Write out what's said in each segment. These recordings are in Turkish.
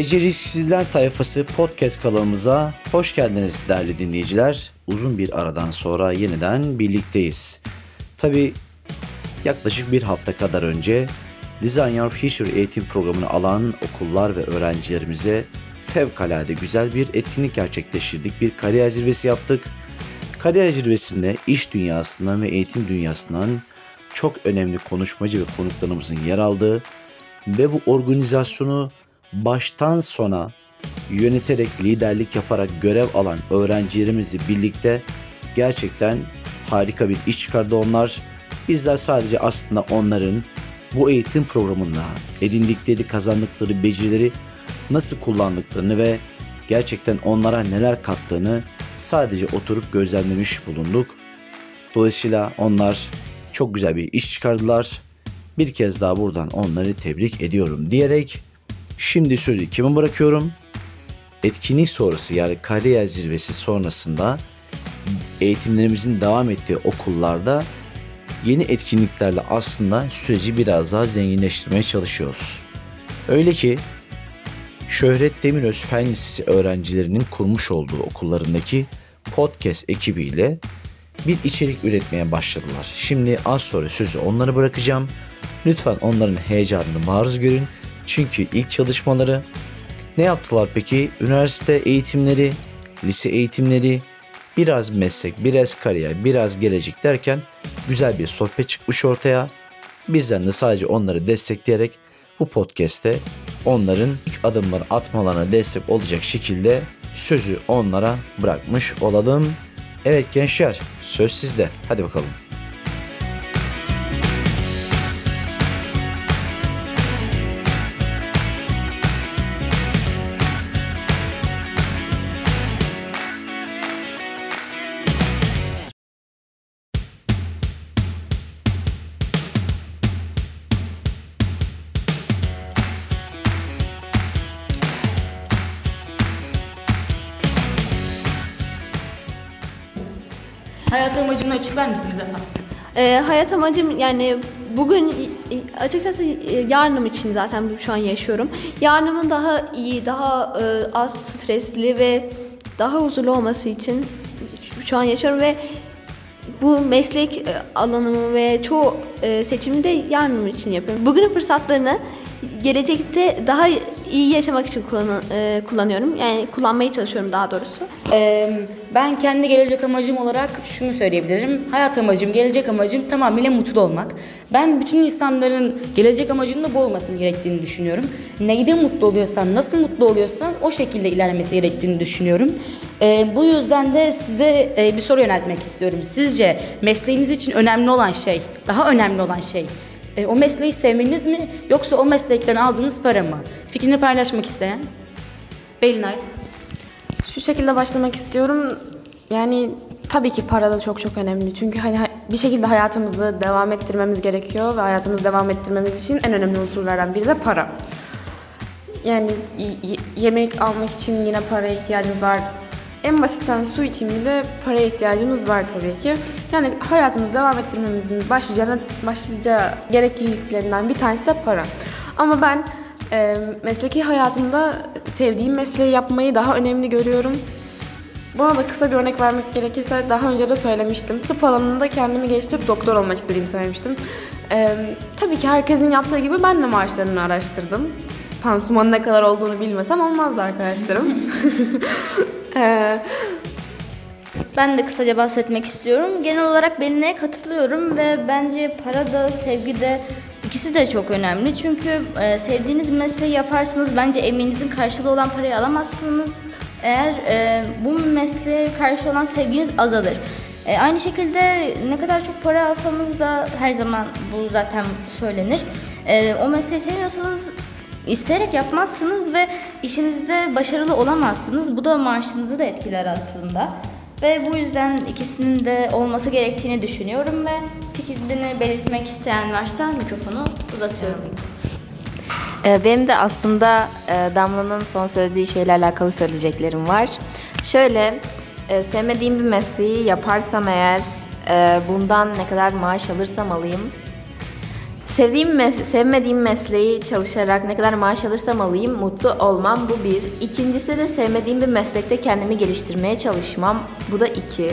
Beceriksizler Tayfası podcast kanalımıza hoş geldiniz değerli dinleyiciler. Uzun bir aradan sonra yeniden birlikteyiz. Tabi yaklaşık bir hafta kadar önce Design Your Future eğitim programını alan okullar ve öğrencilerimize fevkalade güzel bir etkinlik gerçekleştirdik. Bir kariyer zirvesi yaptık. Kariyer zirvesinde iş dünyasından ve eğitim dünyasından çok önemli konuşmacı ve konuklarımızın yer aldığı ve bu organizasyonu baştan sona yöneterek, liderlik yaparak görev alan öğrencilerimizi birlikte gerçekten harika bir iş çıkardı onlar. Bizler sadece aslında onların bu eğitim programında edindikleri, kazandıkları becerileri nasıl kullandıklarını ve gerçekten onlara neler kattığını sadece oturup gözlemlemiş bulunduk. Dolayısıyla onlar çok güzel bir iş çıkardılar. Bir kez daha buradan onları tebrik ediyorum diyerek şimdi sözü kime bırakıyorum? Etkinlik sonrası yani kariyer zirvesi sonrasında eğitimlerimizin devam ettiği okullarda yeni etkinliklerle aslında süreci biraz daha zenginleştirmeye çalışıyoruz. Öyle ki Şöhret Demiröz Fen Lisesi öğrencilerinin kurmuş olduğu okullarındaki podcast ekibiyle bir içerik üretmeye başladılar. Şimdi az sonra sözü onlara bırakacağım. Lütfen onların heyecanını maruz görün. Çünkü ilk çalışmaları ne yaptılar peki? Üniversite eğitimleri, lise eğitimleri, biraz meslek, biraz kariyer, biraz gelecek derken güzel bir sohbet çıkmış ortaya. Bizden de sadece onları destekleyerek bu podcast'te onların ilk adımları atmalarına destek olacak şekilde sözü onlara bırakmış olalım. Evet gençler söz sizde. Hadi bakalım. Hayat amacını açıklar mısınız efendim? Ee, hayat amacım yani bugün açıkçası e, yarınım için zaten şu an yaşıyorum. Yarınımın daha iyi, daha e, az stresli ve daha huzurlu olması için şu an yaşıyorum ve bu meslek e, alanımı ve çoğu e, seçimi de yarınım için yapıyorum. Bugünün fırsatlarını gelecekte daha iyi yaşamak için kullan, e, kullanıyorum. Yani kullanmaya çalışıyorum daha doğrusu. Ee, ben kendi gelecek amacım olarak şunu söyleyebilirim. Hayat amacım, gelecek amacım tamamıyla mutlu olmak. Ben bütün insanların gelecek amacının da bu olmasını gerektiğini düşünüyorum. Neyde mutlu oluyorsan, nasıl mutlu oluyorsan o şekilde ilerlemesi gerektiğini düşünüyorum. Ee, bu yüzden de size e, bir soru yöneltmek istiyorum. Sizce mesleğiniz için önemli olan şey, daha önemli olan şey e, o mesleği sevmeniz mi yoksa o meslekten aldığınız para mı? Fikrini paylaşmak isteyen? Belinay. Şu şekilde başlamak istiyorum. Yani tabii ki para da çok çok önemli. Çünkü hani bir şekilde hayatımızı devam ettirmemiz gerekiyor ve hayatımızı devam ettirmemiz için en önemli unsurlardan biri de para. Yani yemek almak için yine paraya ihtiyacımız var. En basitten su için bile paraya ihtiyacımız var tabii ki. Yani hayatımızı devam ettirmemizin başlıca, başlıca gerekliliklerinden bir tanesi de para. Ama ben e, mesleki hayatımda sevdiğim mesleği yapmayı daha önemli görüyorum. Buna da kısa bir örnek vermek gerekirse daha önce de söylemiştim. Tıp alanında kendimi geliştirip doktor olmak istediğimi söylemiştim. Ee, tabii ki herkesin yaptığı gibi ben de maaşlarını araştırdım. Pansuman ne kadar olduğunu bilmesem olmazdı arkadaşlarım. ee, ben de kısaca bahsetmek istiyorum. Genel olarak Belin'e katılıyorum ve bence para da sevgi de ikisi de çok önemli. Çünkü e, sevdiğiniz mesleği yaparsanız bence emeğinizin karşılığı olan parayı alamazsınız. Eğer e, bu mesleğe karşı olan sevginiz azalır. E, aynı şekilde ne kadar çok para alsanız da her zaman bu zaten söylenir. E, o mesleği sevmiyorsanız isteyerek yapmazsınız ve işinizde başarılı olamazsınız. Bu da maaşınızı da etkiler aslında. Ve bu yüzden ikisinin de olması gerektiğini düşünüyorum ve fikrini belirtmek isteyen varsa mikrofonu uzatıyorum. Ee, benim de aslında e, Damla'nın son söylediği şeyle alakalı söyleyeceklerim var. Şöyle, e, sevmediğim bir mesleği yaparsam eğer e, bundan ne kadar maaş alırsam alayım Sevdiğim mes- sevmediğim mesleği çalışarak ne kadar maaş alırsam alayım mutlu olmam bu bir. İkincisi de sevmediğim bir meslekte kendimi geliştirmeye çalışmam. Bu da iki.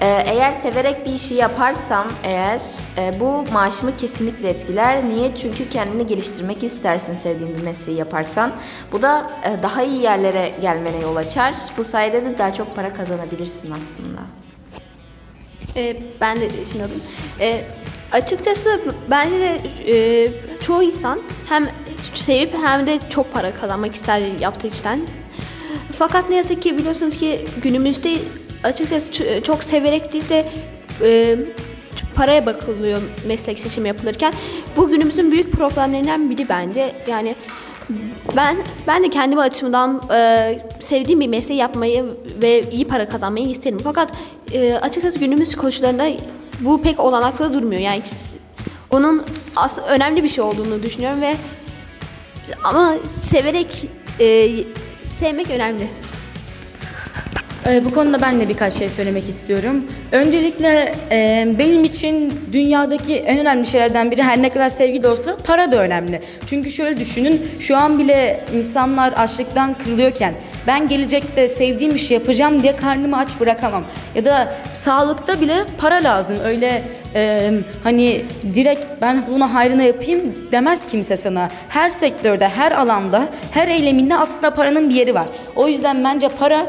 Ee, eğer severek bir işi yaparsam eğer e, bu maaşımı kesinlikle etkiler. Niye? Çünkü kendini geliştirmek istersin sevdiğin bir mesleği yaparsan. Bu da e, daha iyi yerlere gelmene yol açar. Bu sayede de daha çok para kazanabilirsin aslında. Ee, ben de düşünüyordum. Ee, açıkçası bence de e, çoğu insan hem sevip hem de çok para kazanmak ister yaptığı işten. Fakat ne yazık ki biliyorsunuz ki günümüzde açıkçası çok severek değil de e, paraya bakılıyor meslek seçimi yapılırken. Bu günümüzün büyük problemlerinden biri bence. Yani ben ben de kendi açımdan e, sevdiğim bir mesleği yapmayı ve iyi para kazanmayı isterim. Fakat e, açıkçası günümüz koşullarında bu pek olanaklı durmuyor. Yani onun aslında önemli bir şey olduğunu düşünüyorum ve ama severek e, sevmek önemli. Ee, bu konuda ben de birkaç şey söylemek istiyorum. Öncelikle e, benim için dünyadaki en önemli şeylerden biri her ne kadar sevgi de olsa para da önemli. Çünkü şöyle düşünün şu an bile insanlar açlıktan kırılıyorken ben gelecekte sevdiğim şey yapacağım diye karnımı aç bırakamam. Ya da sağlıkta bile para lazım. Öyle e, hani direkt ben buna hayrına yapayım demez kimse sana. Her sektörde, her alanda, her eyleminde aslında paranın bir yeri var. O yüzden bence para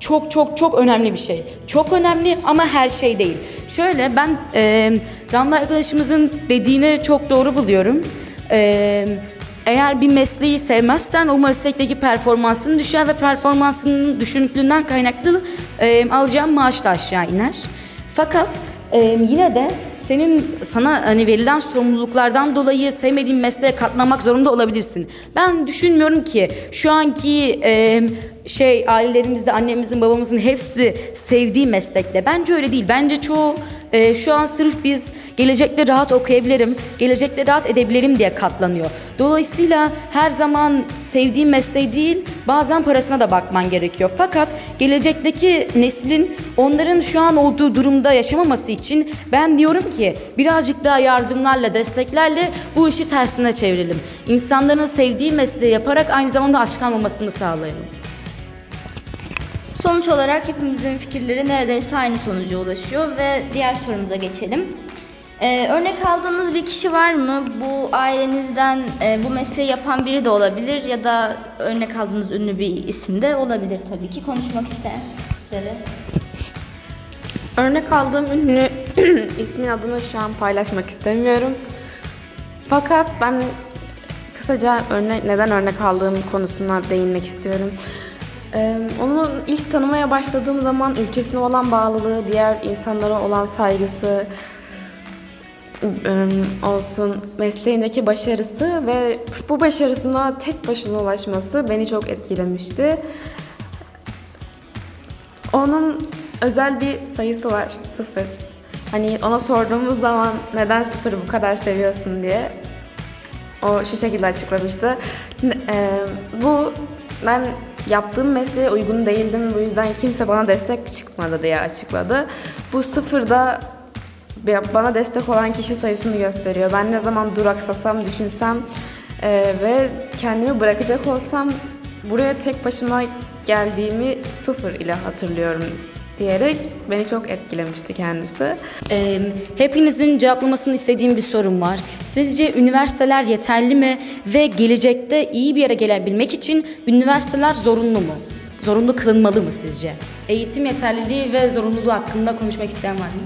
çok çok çok önemli bir şey. Çok önemli ama her şey değil. Şöyle ben e, Damla arkadaşımızın dediğini çok doğru buluyorum. E, eğer bir mesleği sevmezsen o meslekteki performansın düşer ve performansının düşüklüğünden kaynaklı e, alacağın maaş da aşağı iner. Fakat e, yine de senin sana hani verilen sorumluluklardan dolayı sevmediğin mesleğe katlamak zorunda olabilirsin. Ben düşünmüyorum ki şu anki e, şey ailelerimizde annemizin babamızın hepsi sevdiği meslekte. Bence öyle değil. Bence çoğu e, şu an sırf biz gelecekte rahat okuyabilirim, gelecekte rahat edebilirim diye katlanıyor. Dolayısıyla her zaman sevdiğin mesleği değil, bazen parasına da bakman gerekiyor. Fakat gelecekteki neslin onların şu an olduğu durumda yaşamaması için ben diyorum ki birazcık daha yardımlarla, desteklerle bu işi tersine çevirelim. İnsanların sevdiği mesleği yaparak aynı zamanda aç kalmamasını sağlayalım. Sonuç olarak hepimizin fikirleri neredeyse aynı sonuca ulaşıyor ve diğer sorumuza geçelim. Ee, örnek aldığınız bir kişi var mı? Bu ailenizden e, bu mesleği yapan biri de olabilir ya da örnek aldığınız ünlü bir isim de olabilir tabii ki. Konuşmak isteyenlere. Örnek aldığım ünlü ismin adını şu an paylaşmak istemiyorum. Fakat ben kısaca örnek neden örnek aldığım konusuna değinmek istiyorum. Ee, onu ilk tanımaya başladığım zaman ülkesine olan bağlılığı, diğer insanlara olan saygısı e, olsun, mesleğindeki başarısı ve bu başarısına tek başına ulaşması beni çok etkilemişti. Onun özel bir sayısı var, sıfır. Hani ona sorduğumuz zaman neden sıfırı bu kadar seviyorsun diye o şu şekilde açıklamıştı. Bu ben yaptığım mesleğe uygun değildim. Bu yüzden kimse bana destek çıkmadı diye açıkladı. Bu sıfırda bana destek olan kişi sayısını gösteriyor. Ben ne zaman duraksasam, düşünsem e, ve kendimi bırakacak olsam buraya tek başıma geldiğimi sıfır ile hatırlıyorum diyerek beni çok etkilemişti kendisi. Ee, hepinizin cevaplamasını istediğim bir sorum var. Sizce üniversiteler yeterli mi ve gelecekte iyi bir yere gelebilmek için üniversiteler zorunlu mu? Zorunlu kılınmalı mı sizce? Eğitim yeterliliği ve zorunluluğu hakkında konuşmak isteyen var mı?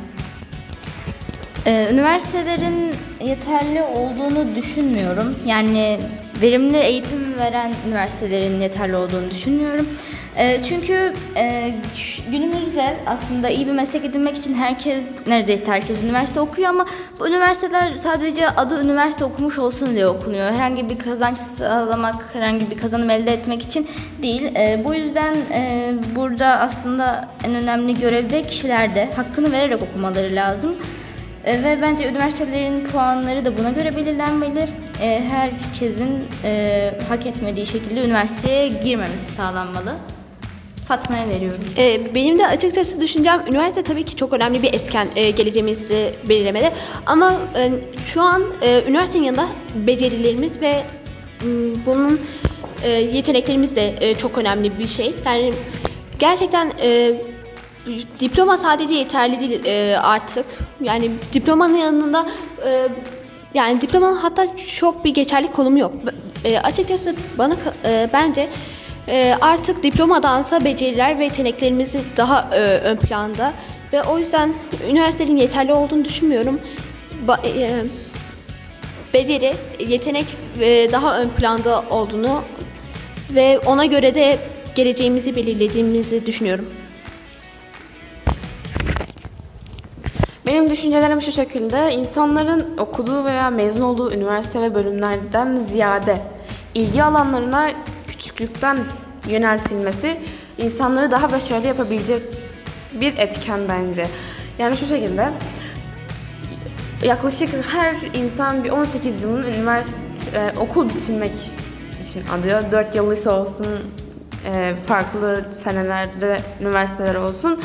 Ee, üniversitelerin yeterli olduğunu düşünmüyorum. Yani verimli eğitim veren üniversitelerin yeterli olduğunu düşünmüyorum. Ee, çünkü e, günümüzde aslında iyi bir meslek edinmek için herkes, neredeyse herkes üniversite okuyor ama bu üniversiteler sadece adı üniversite okumuş olsun diye okunuyor. Herhangi bir kazanç sağlamak, herhangi bir kazanım elde etmek için değil. Ee, bu yüzden e, burada aslında en önemli görevde kişilerde hakkını vererek okumaları lazım. E, ve bence üniversitelerin puanları da buna göre belirlenmeli. Herkesin e, hak etmediği şekilde üniversiteye girmemesi sağlanmalı. Fatma'ya veriyorum. Ee, benim de açıkçası düşüncem üniversite tabii ki çok önemli bir etken e, geleceğimizi belirlemede. Ama e, şu an e, üniversitenin yanında becerilerimiz ve m, bunun e, yeteneklerimiz de e, çok önemli bir şey. Yani gerçekten e, diploma sadece yeterli değil e, artık. Yani diplomanın yanında e, yani diplomanın hatta çok bir geçerli konumu yok. E, açıkçası bana e, bence e, artık diplomadansa beceriler ve yeteneklerimiz daha e, ön planda ve o yüzden üniversitenin yeterli olduğunu düşünmüyorum. Ba- e, beceri, yetenek e, daha ön planda olduğunu ve ona göre de geleceğimizi belirlediğimizi düşünüyorum. Benim düşüncelerim şu şekilde. insanların okuduğu veya mezun olduğu üniversite ve bölümlerden ziyade ilgi alanlarına küçüklükten yöneltilmesi insanları daha başarılı yapabilecek bir etken bence. Yani şu şekilde yaklaşık her insan bir 18 yılın üniversite e, okul bitirmek için alıyor. 4 yıl lise olsun, e, farklı senelerde üniversiteler olsun.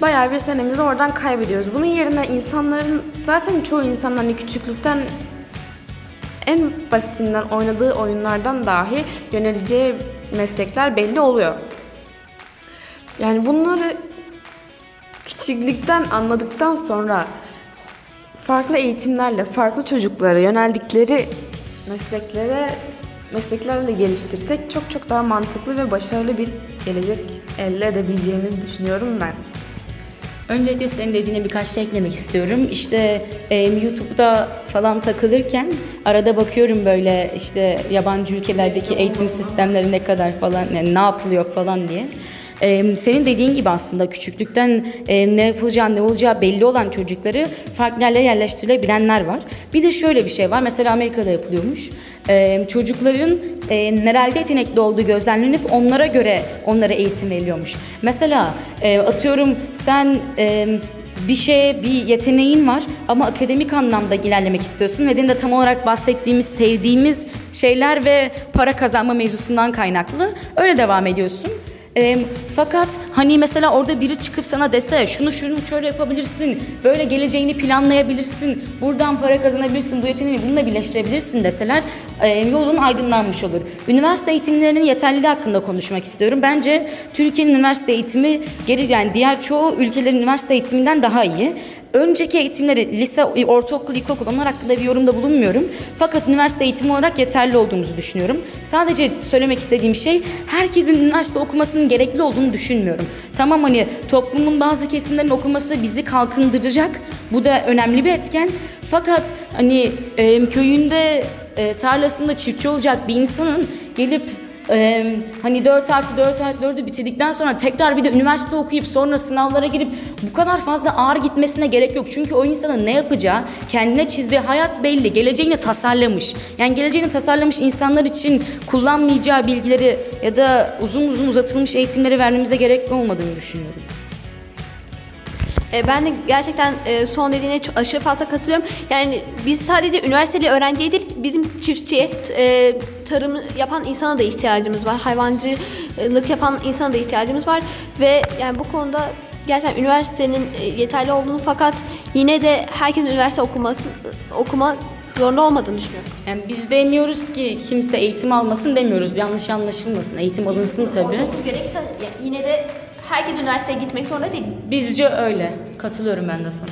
Bayağı bir senemizi oradan kaybediyoruz. Bunun yerine insanların zaten çoğu insan hani küçüklükten en basitinden oynadığı oyunlardan dahi yöneleceği meslekler belli oluyor. Yani bunları küçüklükten anladıktan sonra farklı eğitimlerle farklı çocuklara yöneldikleri mesleklere mesleklerle geliştirsek çok çok daha mantıklı ve başarılı bir gelecek elde edebileceğimizi düşünüyorum ben. Öncelikle senin dediğine birkaç şey eklemek istiyorum. İşte e, YouTube'da falan takılırken arada bakıyorum böyle işte yabancı ülkelerdeki eğitim sistemleri ne kadar falan yani ne yapılıyor falan diye. E, senin dediğin gibi aslında küçüklükten e, ne yapılacağı ne olacağı belli olan çocukları farklı yerlere yerleştirilebilenler var. Bir de şöyle bir şey var mesela Amerika'da yapılıyormuş. E, çocukların e, nerede yetenekli olduğu gözlemlenip onlara göre onlara eğitim veriliyormuş. Mesela e, atıyorum sen e, bir şeye bir yeteneğin var ama akademik anlamda ilerlemek istiyorsun. Nedeni de tam olarak bahsettiğimiz, sevdiğimiz şeyler ve para kazanma mevzusundan kaynaklı. Öyle devam ediyorsun. E, fakat hani mesela orada biri çıkıp sana dese şunu şunu şöyle yapabilirsin, böyle geleceğini planlayabilirsin, buradan para kazanabilirsin, bu yeteneğini bununla birleştirebilirsin deseler e, yolun aydınlanmış olur. Üniversite eğitimlerinin yeterliliği hakkında konuşmak istiyorum. Bence Türkiye'nin üniversite eğitimi geri yani diğer çoğu ülkelerin üniversite eğitiminden daha iyi. Önceki eğitimleri lise, ortaokul, ilkokul onlar hakkında bir yorumda bulunmuyorum. Fakat üniversite eğitimi olarak yeterli olduğumuzu düşünüyorum. Sadece söylemek istediğim şey herkesin üniversite okumasının gerekli olduğunu düşünmüyorum. Tamam hani toplumun bazı kesimlerin okuması bizi kalkındıracak. Bu da önemli bir etken. Fakat hani köyünde e, tarlasında çiftçi olacak bir insanın gelip ee, hani 4 artı 4 artı 4'ü bitirdikten sonra tekrar bir de üniversite okuyup sonra sınavlara girip bu kadar fazla ağır gitmesine gerek yok. Çünkü o insanın ne yapacağı, kendine çizdiği hayat belli. Geleceğini tasarlamış. Yani geleceğini tasarlamış insanlar için kullanmayacağı bilgileri ya da uzun uzun uzatılmış eğitimleri vermemize gerek olmadığını düşünüyorum. E, Ben de gerçekten e, son dediğine aşırı fazla katılıyorum. Yani biz sadece üniversiteli öğrenciye değil, bizim çiftçiye, e, tarım yapan insana da ihtiyacımız var. Hayvancılık yapan insana da ihtiyacımız var. Ve yani bu konuda gerçekten üniversitenin e, yeterli olduğunu fakat yine de herkesin üniversite okuması, okuma zorunda olmadığını düşünüyorum. Yani biz demiyoruz ki kimse eğitim almasın demiyoruz. Yanlış anlaşılmasın. Eğitim alınsın tabii. Yine de herkes üniversiteye gitmek zorunda değil. Bizce öyle. Katılıyorum ben de sana.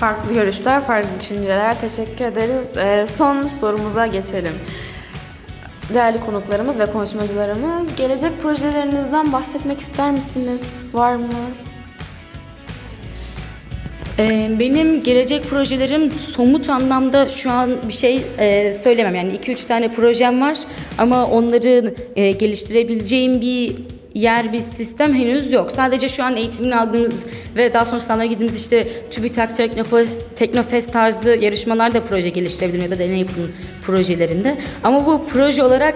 Farklı görüşler, farklı düşünceler. Teşekkür ederiz. Ee, son sorumuza geçelim. Değerli konuklarımız ve konuşmacılarımız, gelecek projelerinizden bahsetmek ister misiniz? Var mı? Ee, Benim gelecek projelerim somut anlamda şu an bir şey e, söylemem. Yani 2-3 tane projem var ama onları e, geliştirebileceğim bir yer, bir sistem henüz yok. Sadece şu an eğitimini aldığımız ve daha sonra sınavlara gittiğimiz işte TÜBİTAK, Teknofest, Teknofest tarzı yarışmalarda proje geliştirebilirim ya da deney yapım projelerinde. Ama bu proje olarak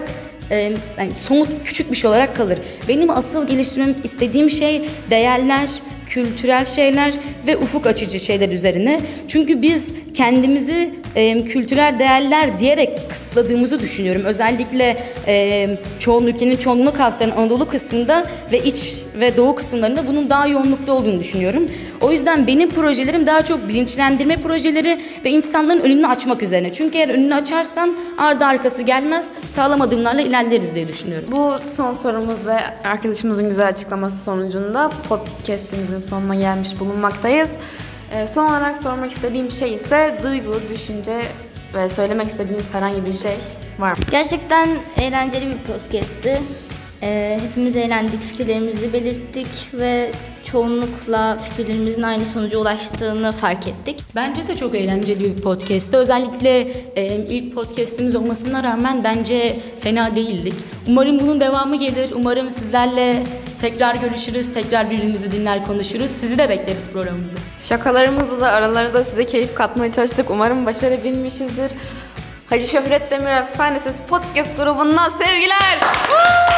e, yani somut küçük bir şey olarak kalır. Benim asıl geliştirmek istediğim şey değerler, kültürel şeyler ve ufuk açıcı şeyler üzerine. Çünkü biz kendimizi e, kültürel değerler diyerek kısıtladığımızı düşünüyorum. Özellikle e, çoğunluk ülkenin çoğunluğunu kapsayan Anadolu kısmında ve iç ve doğu kısımlarında bunun daha yoğunlukta olduğunu düşünüyorum. O yüzden benim projelerim daha çok bilinçlendirme projeleri ve insanların önünü açmak üzerine. Çünkü eğer önünü açarsan ardı arkası gelmez, sağlam adımlarla ilerleriz diye düşünüyorum. Bu son sorumuz ve arkadaşımızın güzel açıklaması sonucunda podcastimizin sonuna gelmiş bulunmaktayız. Ee, son olarak sormak istediğim şey ise duygu, düşünce ve söylemek istediğiniz herhangi bir şey var mı? Gerçekten eğlenceli bir podcast'ti. Ee, hepimiz eğlendik, fikirlerimizi belirttik ve çoğunlukla fikirlerimizin aynı sonuca ulaştığını fark ettik. Bence de çok eğlenceli bir podcast'ti. Özellikle e, ilk podcast'imiz olmasına rağmen bence fena değildik. Umarım bunun devamı gelir. Umarım sizlerle tekrar görüşürüz, tekrar birbirimizi dinler konuşuruz. Sizi de bekleriz programımızda. Şakalarımızla da aralarda size keyif katmaya çalıştık. Umarım başarabilmişizdir. Hacı Şöhret Demirel Süper Podcast grubundan sevgiler. Woo!